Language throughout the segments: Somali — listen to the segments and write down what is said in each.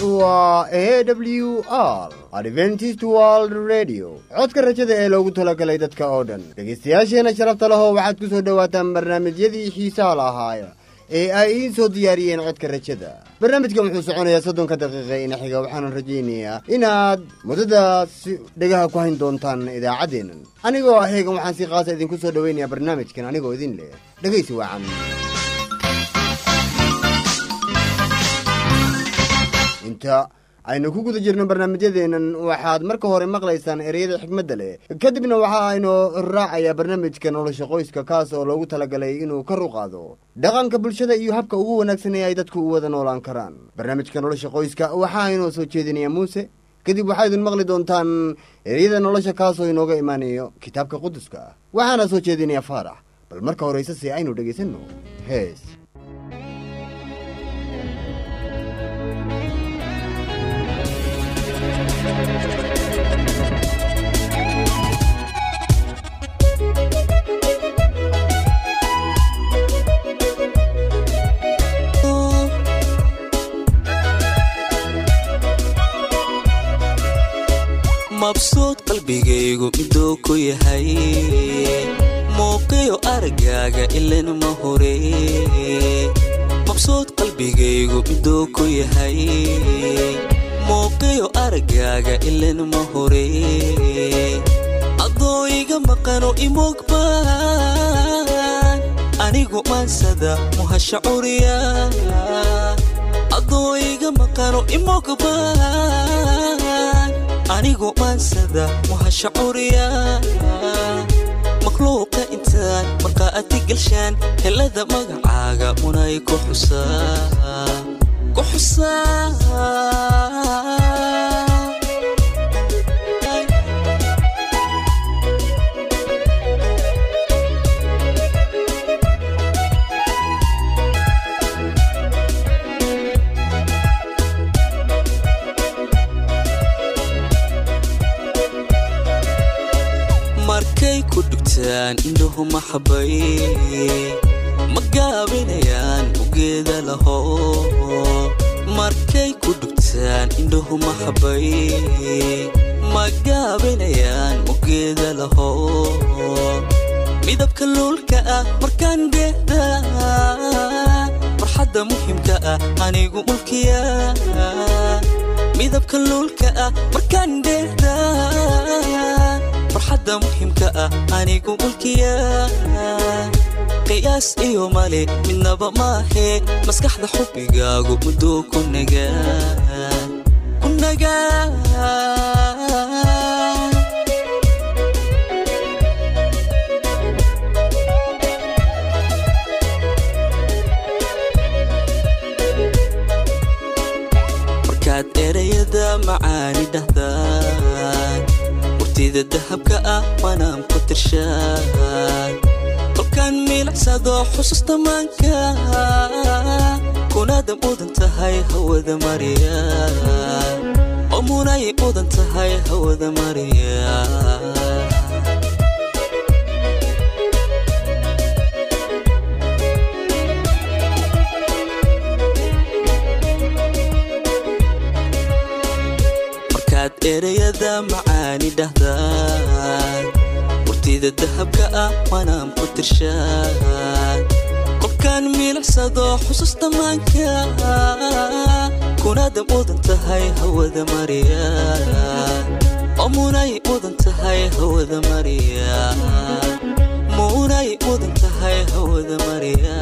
waa a w r adventist world radio codka rajada ee loogu talagalay dadka oo dhan dhegaystayaasheenna sharafta leho waxaad ku soo dhowaataan barnaamijyadii xiisaha lahaaya ee ay idiin soo diyaariyeen codka rajada barnaamijkan wuxuu soconayaa soddonka daqiiqa ina xiga waxaanan rajaynayaa inaad muddadaas dhegaha ku hayn doontaan idaacaddeennan anigoo ah heegan waxaan si qaasa idinku soo dhowaynayaa barnaamijkan anigoo idin leh dhegaysi wacan inta aynu ku guda jirno barnaamijyadeennan waxaad marka hore maqlaysaan ereyada xikmadda leh. Kadibna waxa aynu raacayaa barnaamijka nolosha qoyska kaas oo loogu talagalay inuu kor u qaado. Dhaqanka bulshada iyo habka ugu wanaagsan ee ay dadku u wada noolaan karaan. Barnaamijka nolosha qoyska waxa aynoo soo jeedinayaa muuse. Kadib waxaa idin maqli doontaan ereyada nolosha kaasoo inooga imaanayo kitaabka quduska. Waxaana soo jeedinayaa faarax bal marka horeyse aynu dhegaysanno. Hees mabsuud qalbigaygu miduu ku yahay. Muuqiyo aragaaga ilan ma hore. Mabsuud qalbigaygu miduu ku yahay. Muuqiyo aragaaga ilan ma hore. Adoo iga maqano imogbaan anigu maansada muhasha curiya adoo iga maqano imogbaan anigu maansada muhasha curiya makhluuqa intaan markaa adi galshaan helada magacaaga munay ku xusaa ku dhugtaan indhuhu maxabay ma gaabinayaan ugeeda laho markay ku dhugtaan indhuhu maxabay ma gaabinayaan ugeeda laho midabka luulka ah markaan geeda farxadda muhimka ah anigu mulkiya. Midabka luulka ah markaan geeda farxadda muhimka ah anigu mulkiya qiyaas iyo male midnaba maahe maskaxda xubbigaagu mudduu ku nagaa erayada macaani dhahdaan murtida dahabka ah manaam ku tirshaan. Kolkaan miilicsado xusuusta maanka kunaada mudan tahay hawada mariya oo munay mudan tahay hawada mariya erayada macaani dhahdaan. Murtida dahabka ah manaam ku tirshaan. Kolkaan miilicsado xusuusta maanka kunaada mudan tahay hawada mariya munay mudan tahay hawada mariya munay mudan tahay hawada mariya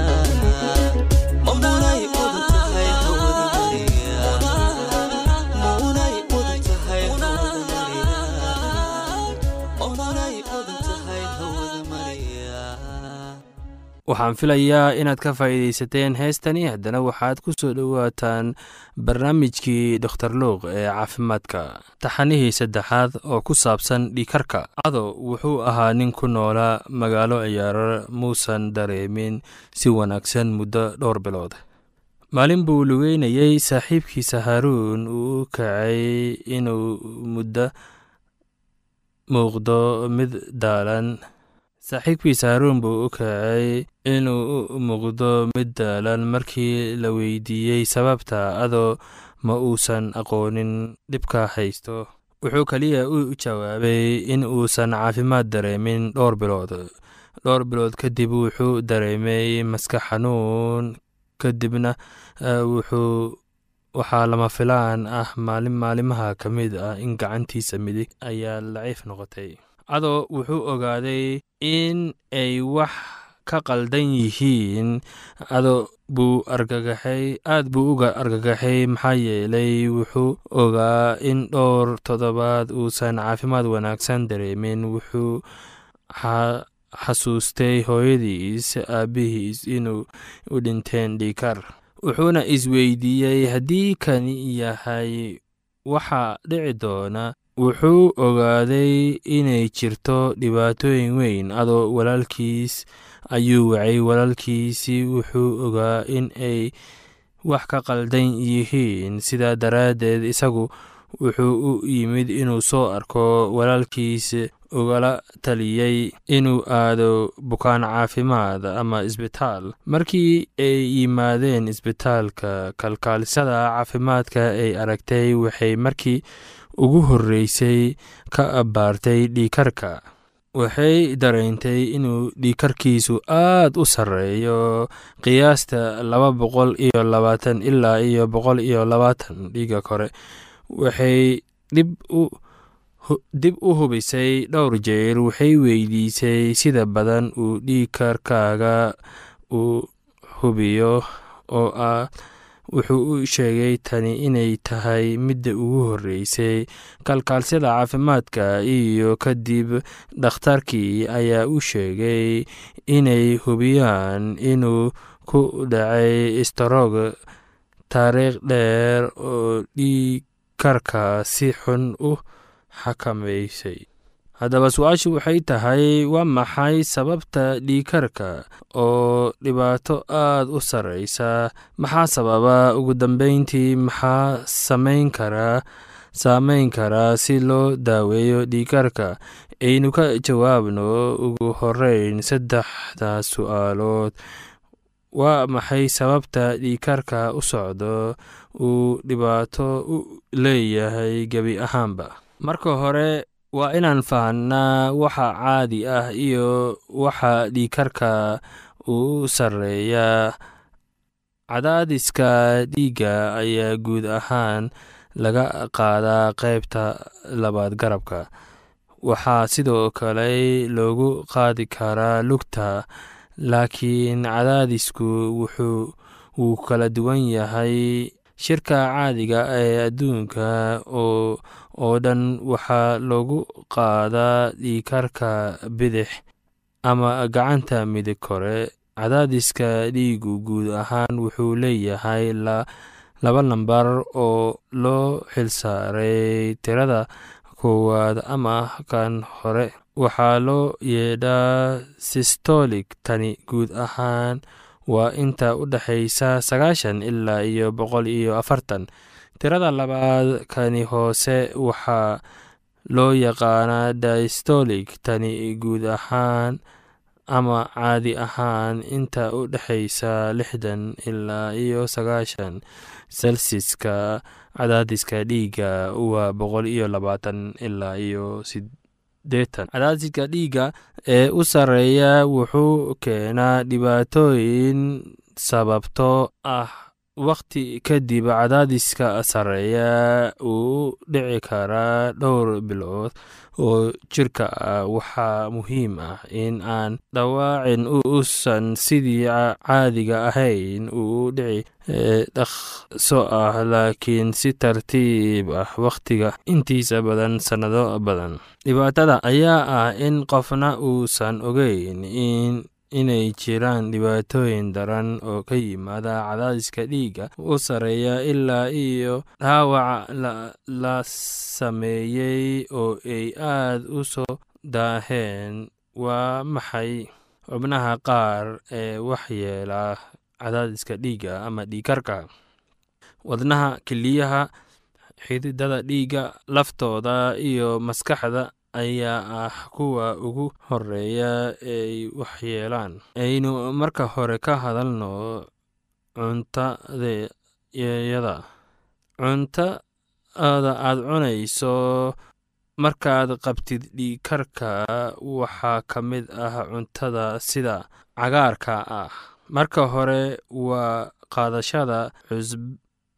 waxaan filayaa inaad ka faa'iidaysateen heestani. Haddana waxaad ku soo dhowaataan barnaamijkii dokhtar luuq ee caafimaadka. Taxanihii saddexaad oo ku saabsan dhiikarka cado wuxuu ahaa nin ku noolaa magaalo ciyaaro muusan dareemin si wanaagsan muddo dhowr bilood. Maalin buu lugeynayey saaxiibkiisa haaruun uu u kacay inuu muddo muuqdo mid daalan saaxiibkiisa haaruun buu u kacay inuu u muuqdo mid daalan markii la weydiiyey sababta adoo ma uusan aqoonin dhibka haysto. Wuxuu keliya u jawaabay in uusan caafimaad dareemin dhowr bilood. Dhowr bilood kadib wuxuu dareemay maskax xanuun kadibna wuxuu waxaa lama filaan ah maalin maalimaha ka mid ah in gacantiisa midig ayaa laciif noqotay adoo wuxuu ogaaday in ay wax ka qaldan yihiin. Adoo buu argagaxay aad buu uga argagaxay maxaa yeelay wuxuu ogaa in dhowr toddobaad uusan caafimaad wanaagsan dareemin. Wuxuu xasuustay hooyadiis aabbihiis inuu u dhinteen dhiikar wuxuuna isweydiiyey haddii kani yahay waxa dhici doona wuxuu ogaaday inay jirto dhibaatooyin weyn adoo walaalkiis ayuu wacay. Walaalkiisi wuxuu ogaa in ay wax ka qaldan yihiin. Sidaa daraaddeed isagu wuxuu u yimid inuu soo arko. Walaalkiis ugala taliyey inuu aado bukaan caafimaad ama isbitaal. Markii ay yimaadeen isbitaalka kalkaalisada caafimaadka ay aragtay waxay markii ugu horreysay ka abbaartay dhiikarka waxay dareentay inuu dhiikarkiisu aad u sarreeyo. Qiyaasta laba boqol iyo labaatan ilaa iyo boqol iyo labaatan dhiiga kore waxay dib u hubisay dhowr jeer waxay weydiisay sida badan uu dhiikarkaaga u hubiyo oo ah wuxuu u sheegay tani inay tahay midda ugu horreysay. Kalkaalsyada caafimaadka iyo kadib dhakhtarkii ayaa u sheegay inay hubiyaan inuu ku dhacay istarog taariikh dheer oo dhiikarka si xun u xakamaysay haddaba su'aashu waxay tahay waa maxay sababta dhiikarka oo dhibaato aad u sarreysa? Maxaa sababa? Ugu dambeyntii maxaa samayn karaa saameyn karaa si loo daaweeyo dhiikarka aynu ka jawaabno ugu horeyn saddexdaas su'aalood. Waa maxay sababta dhiikarka u socdo? Uu dhibaato u leeyahay gebi ahaanba. Marka hore waa inaan fahnaa waxa caadi ah iyo waxa dhiikarka u sarreeya. Cadaadiska dhiigga ayaa guud ahaan laga qaadaa qaybta labaad garabka. Waxaa sidoo kale loogu qaadi karaa lugta laakiin cadaadisku wuxuu wuu kala duwan yahay shirka caadiga ee adduunka oo dhan waxaa loogu qaadaa dhiikarka bidix ama gacanta midig kore. Cadaadiska dhiigu guud ahaan wuxuu leeyahay laba lambar oo loo xilsaaray tirada koowaad ama kan hore. Waxaa loo yeedhaa sistolik tani guud ahaan waa inta u dhexaysa sagaashan ilaa iyo boqol iyo afartan. Tirada labaad kani hoose waxaa loo yaqaanaa distolik tani guud ahaan ama caadi ahaan inta u dhexaysa lixdan ilaa iyo sagaashan selsiska cadaadiska dhiigga waa boqol iyo labaatan ilaa iyo sideetan cadaadiska dhiigga ee u sarreeya wuxuu keenaa dhibaatooyin sababto ah wakhti kadib cadaadiska sarreeya uu dhici karaa dhowr bilood oo jirka ah waxaa muhiim ah in aan dhawaacin uusan sidii caadiga ahayn uu dhici dhaqso ah laakiin si tartiib ah wakhtiga intiisa badan sannado badan. Dhibaatada ayaa ah in qofna uusan ogeyn in inay jiraan dhibaatooyin daran oo ka yimaada cadaadiska dhiigga u sarreeya ilaa iyo dhaawac la sameeyey oo ay aad u soo daaheen. Waa maxay xubnaha qaar ee waxyeela cadaadiska dhiigga ama dhiikarka wadnaha keliyaha xididada dhiigga laftooda iyo maskaxda ayaa ah kuwa ugu horreeya eey waxyeelaan aynu marka hore ka hadalno cuntadayada cuntada aad cunayso markaad qabtid dhiikarka waxaa ka mid ah cuntada sida cagaarka ah. Marka hore waa qaadashada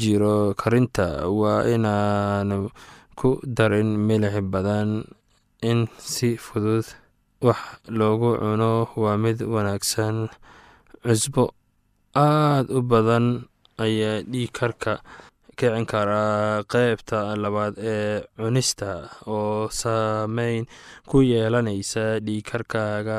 jiro karinta. Waa inaanu ku darin milix badan in si fudud wax loogu cuno. Waa mid wanaagsan cusbo aad u badan ayaa dhiikarka kicin karaa qeybta labaad ee cunista oo saameyn ku yeelanaysa dhiikarkaaga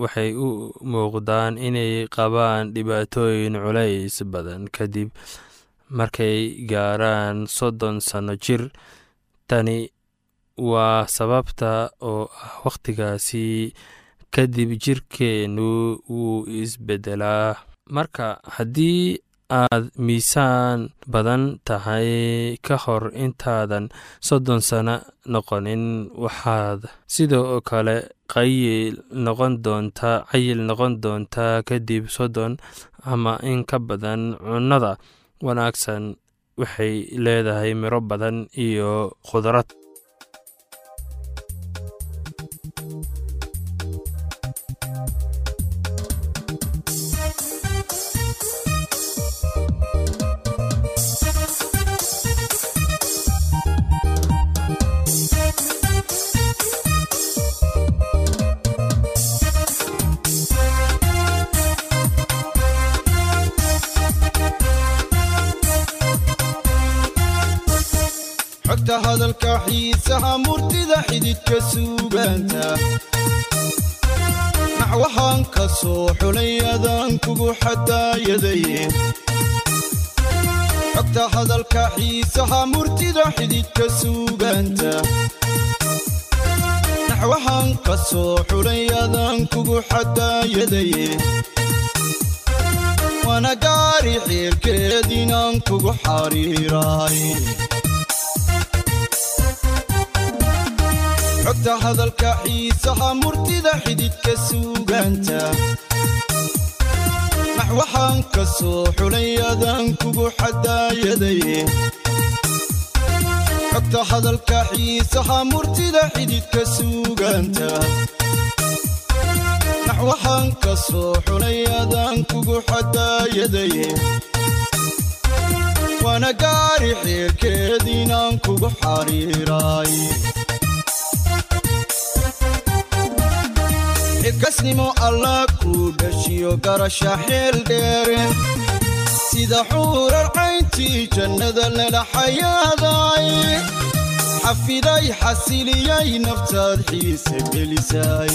waxay u muuqdaan inay qabaan dhibaatooyin culays badan kadib markay gaaraan soddon sanno jir. Tani waa sababta oo ah wakhtigaasi kadib jirkeennu wuu isbeddelaa marka haddii aad miisaan badan tahay ka hor intaadan soddon sano noqonin. Waxaad sidoo kale qayil noqon doontaa cayil noqon doontaa kadib soddon ama in ka badan cunnada wanaagsan. Waxay leedahay miro badan iyo khudrad xididka suugaanta naxwahaan ka soo xulay adaan kugu xadaayadaye xogta hadalka xiisaha murtida xididka suugaanta naxwahaan ka soo xulay adaan kugu xadaayadaye waana gaari xiilkeed inaan kugu xariiraay xogta hadalka xiisaha murtida xididka suugaanta. Naxwahaan ka soo xulay adaan kugu xadaayadaye xogta hadalka xiisaha murtida xididka suugaanta. Naxwahaan ka soo xulay adaan kugu xadaayadaye waana gaari xiilkeed inaan kugu xariiraay xilkasnimo allah kuu dhashiyo garasha xeel dheere. Sida xuurar cayntii jannada lala xayaaday xafiday xasiliyay naftaad xiise gelisay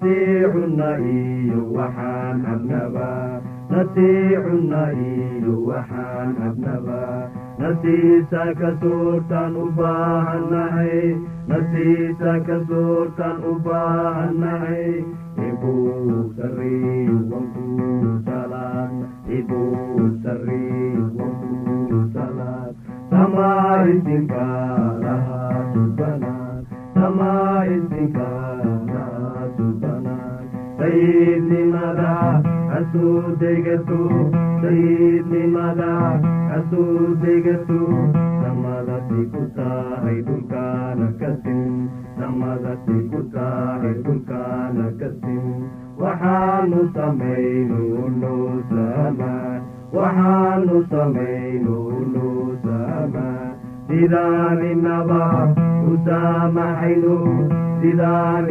nasiicunna iyo waxaan cabnaba nasiicunna iyo waxaan cabnaba naftiisa ka suurtaan u baahannahay naftiisa ka suurtaan u baahannahay ibuu sarriy wankuu salaad ibuu sarriy wankuu salaad samaa isinka lahaa subanaan samaa isinka lahaa subanaan sayidnimada hasuu degato sayidnimada hasuu degato samadasi ku tahay dhulkaana kasin samadasi ku tahay dhulkaana kasin waxaanu samayno noo samaan waxaanu samayno noo samaan sidaan inaba u saamaxayno sidaan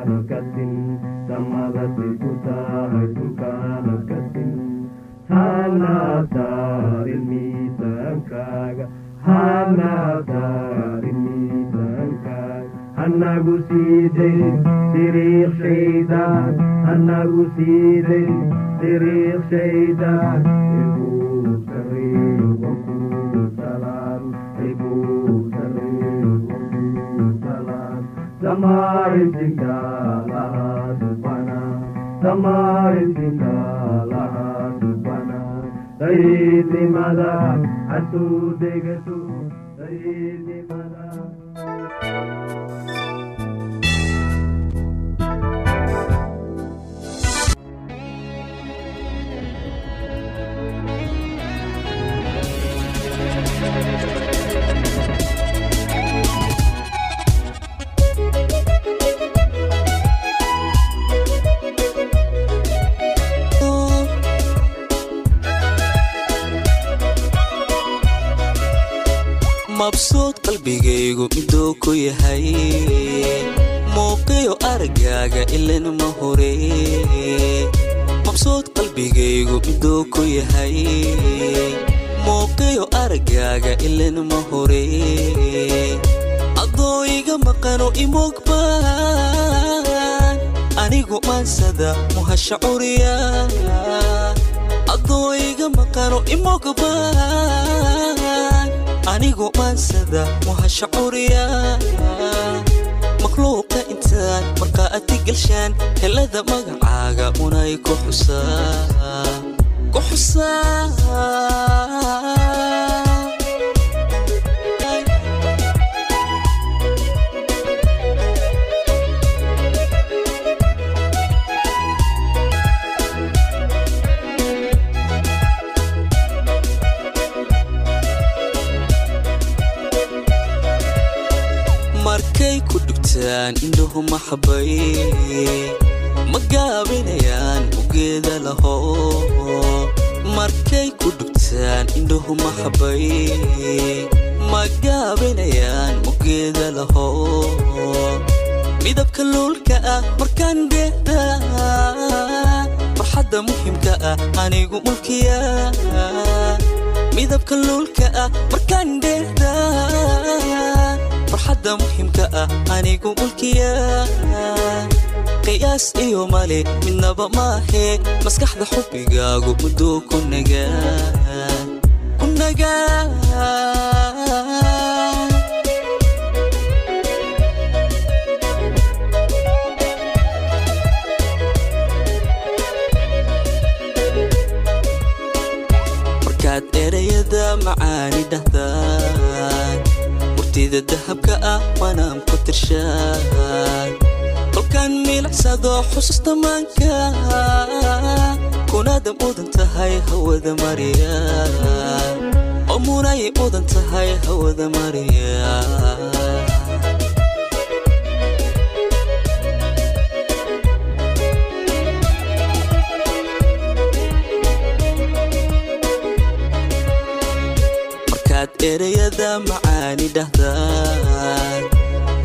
hanagu siiday siriiq shaydaan hanagu siiday siriiq shaydaan ibuu sarriy wakuu miduu ku yahay. Muuqiyo araggaaga ilan hore. Mabsuud qalbigaygu miduu ku yahay. Muuqiyo araggaaga ilan hore. Adoo iga maqano imogbaan anigu maansada muhasha curiya adoo iga maqano imogbaan anigu maansada muhasha curiya makhluuqa intaan markaa ati galshaan helada magacaaga unay ku xusaa dhugtaan indhuhu maxabay ma gaabinayaan ugeeda laho. Markay ku dhugtaan indhuhu maxabay ma gaabinayaan ugeeda laho midabka luulka ah markaan dheehda farxadda muhimka ah anigu mulkiya. Midabka luulka ah markaan dheehda farxadda muhimka ah anigu mulkiya. Qiyaas iyo male midnaba maahe. Maskaxda xubbigaagu mudduu ku nagaa erayada macaani dhahdaan murtida dahabka ah waanaan ku tirshaan kolkaan milicsado xusuusta maanka kunaada mudan tahay hawada mariya oo munay mudan tahay hawada mariya markaad erayada macaan waani dhahdaa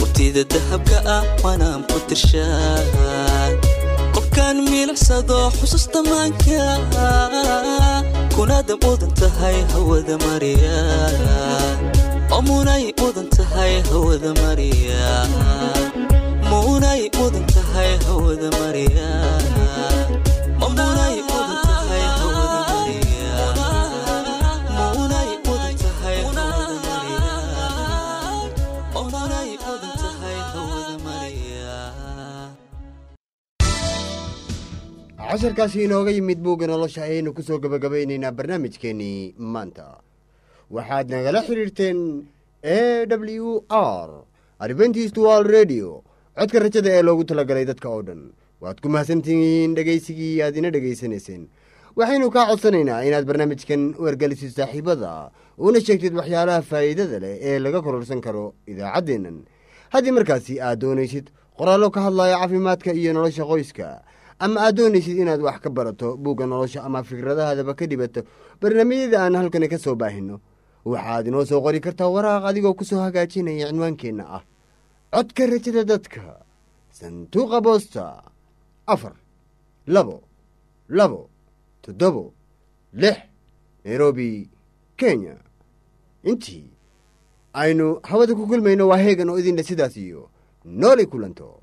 wurtida dahabka ah waanaan ku tirshaa qofkaan milicsado xusuusta maanka kunaada mudan tahay hawada mariya munay mudan tahay hawada mariya munay mudan tahay hawada mariya casharkaasi inooga yimid buugga nolosha ayaynu ku soo gabagabaynaynaa barnaamijkeennii maanta. Waxaad nagala xidhiirteen a w r adventist world radio codka rajada ee loogu talagalay dadka oo dhan. Waad ku mahadsantihiin dhegaysigii aad ina dhegaysanayseen waxaynu kaa codsanaynaa inaad barnaamijkan u ergelisid saaxiibada una sheegtid waxyaalaha faa'iidada leh ee laga kororsan karo idaacaddeennan haddii markaasi aad doonaysid qoraallo ka hadlaya caafimaadka iyo nolosha qoyska ama aad doonaysid inaad wax ka barato buugga nolosha ama fikradahaadaba ka dhibato barnaamijyada aan halkani ka soo baahinno waxaad inoo soo qori kartaa waraaq adigoo ku soo hagaajinaya cinwaankeenna ah. Codka rajada dadka sanduuqa boosta afar labo labo toddobo lix nairobi kenya. Intii aynu hawada ku kulmayno waa heegan oo idinle sidaas iyo noolay kulanto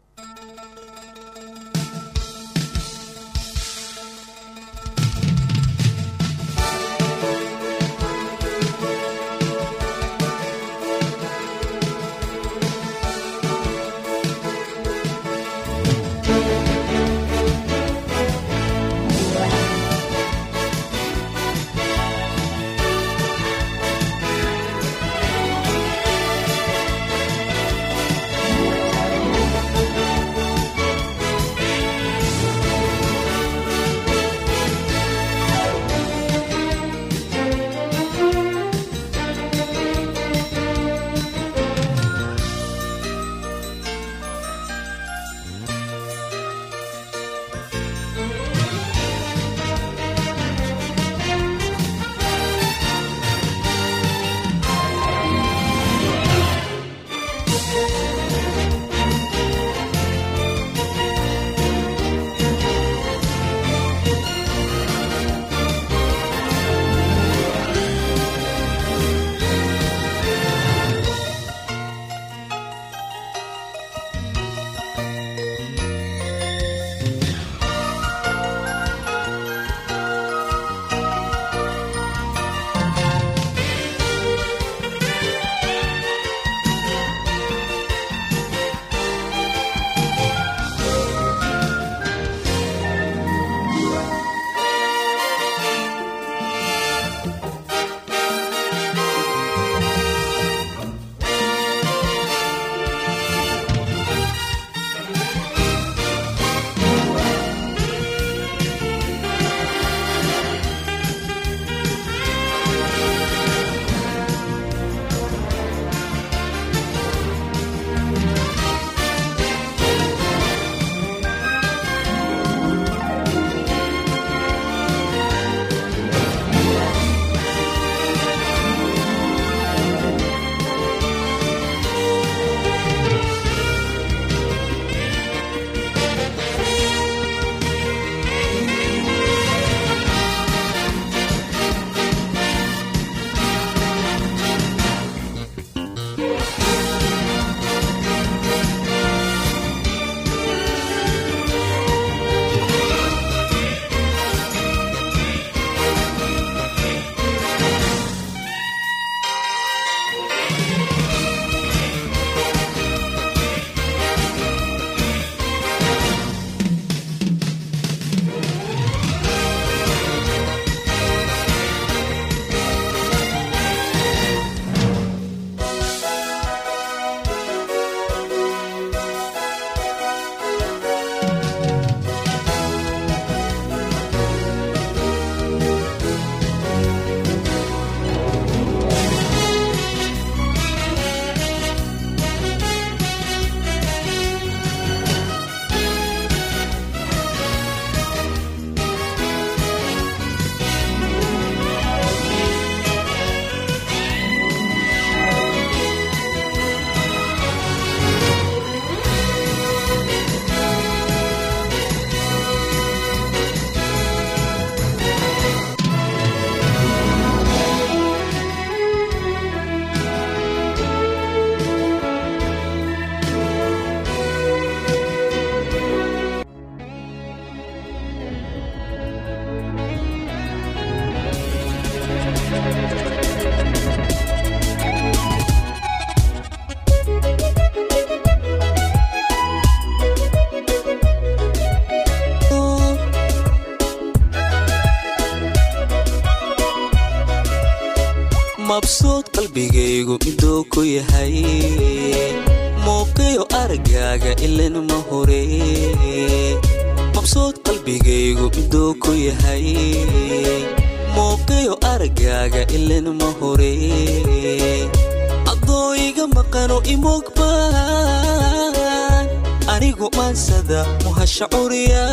muhasha curiya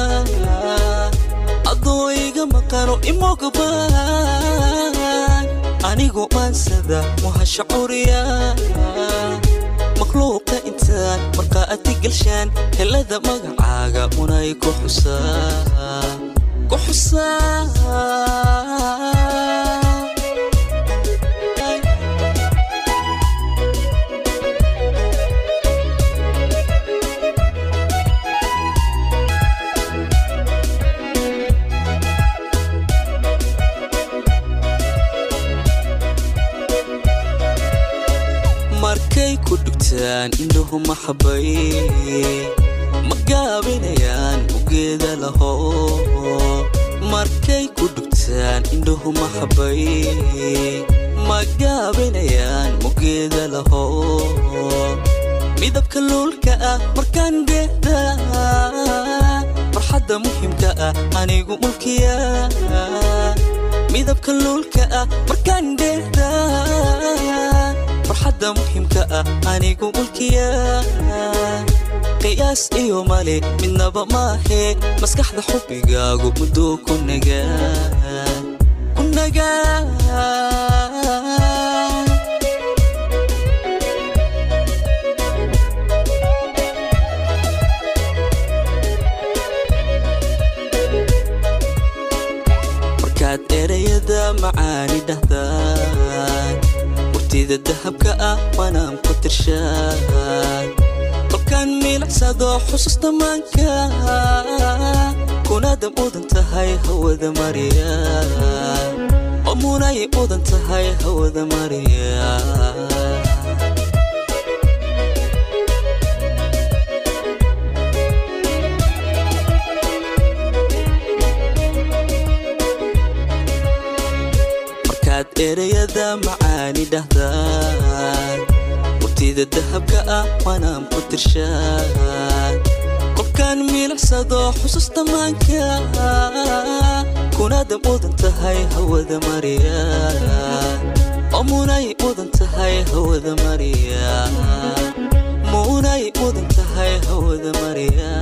adoo iga maqano imogbaan anigu maansada muhasha curiya makhluuqa intaan markaa ati gelshaan helada magacaaga unay ku xusaa ku dhugtaan indhuhu maxabay ma gaabinayaan ugeeda laho. Markay ku dhugtaan indhuhu maxabay ma gaabinayaan mugeeda laho. Midabka luulka ah markaan geeda farxadda muhimka ah anigu mulkiya. Midabka luulka ah markaan geeda farxadda muhimka ah anigu mulkiya qiyaas iyo male midnaba maahe maskaxda xubbigaagu muduu ku nagaa macaani dhahdaan murtida dahabka ah waanaan ku tirshaan. Kolkaan miilicsado xusus dhammaanka kunaada mudan tahay hawada mariya oo mudan tahay hawada mariya ereyada macaani dhahdaad wabtida dahabka ah waanaan ku tirshaan. Qolkaan miilicsado xusuus dhammaanka ah. kuna dam tahay hawada mariya oo muunay tahay hawada mariya muunay udan tahay hawada mariya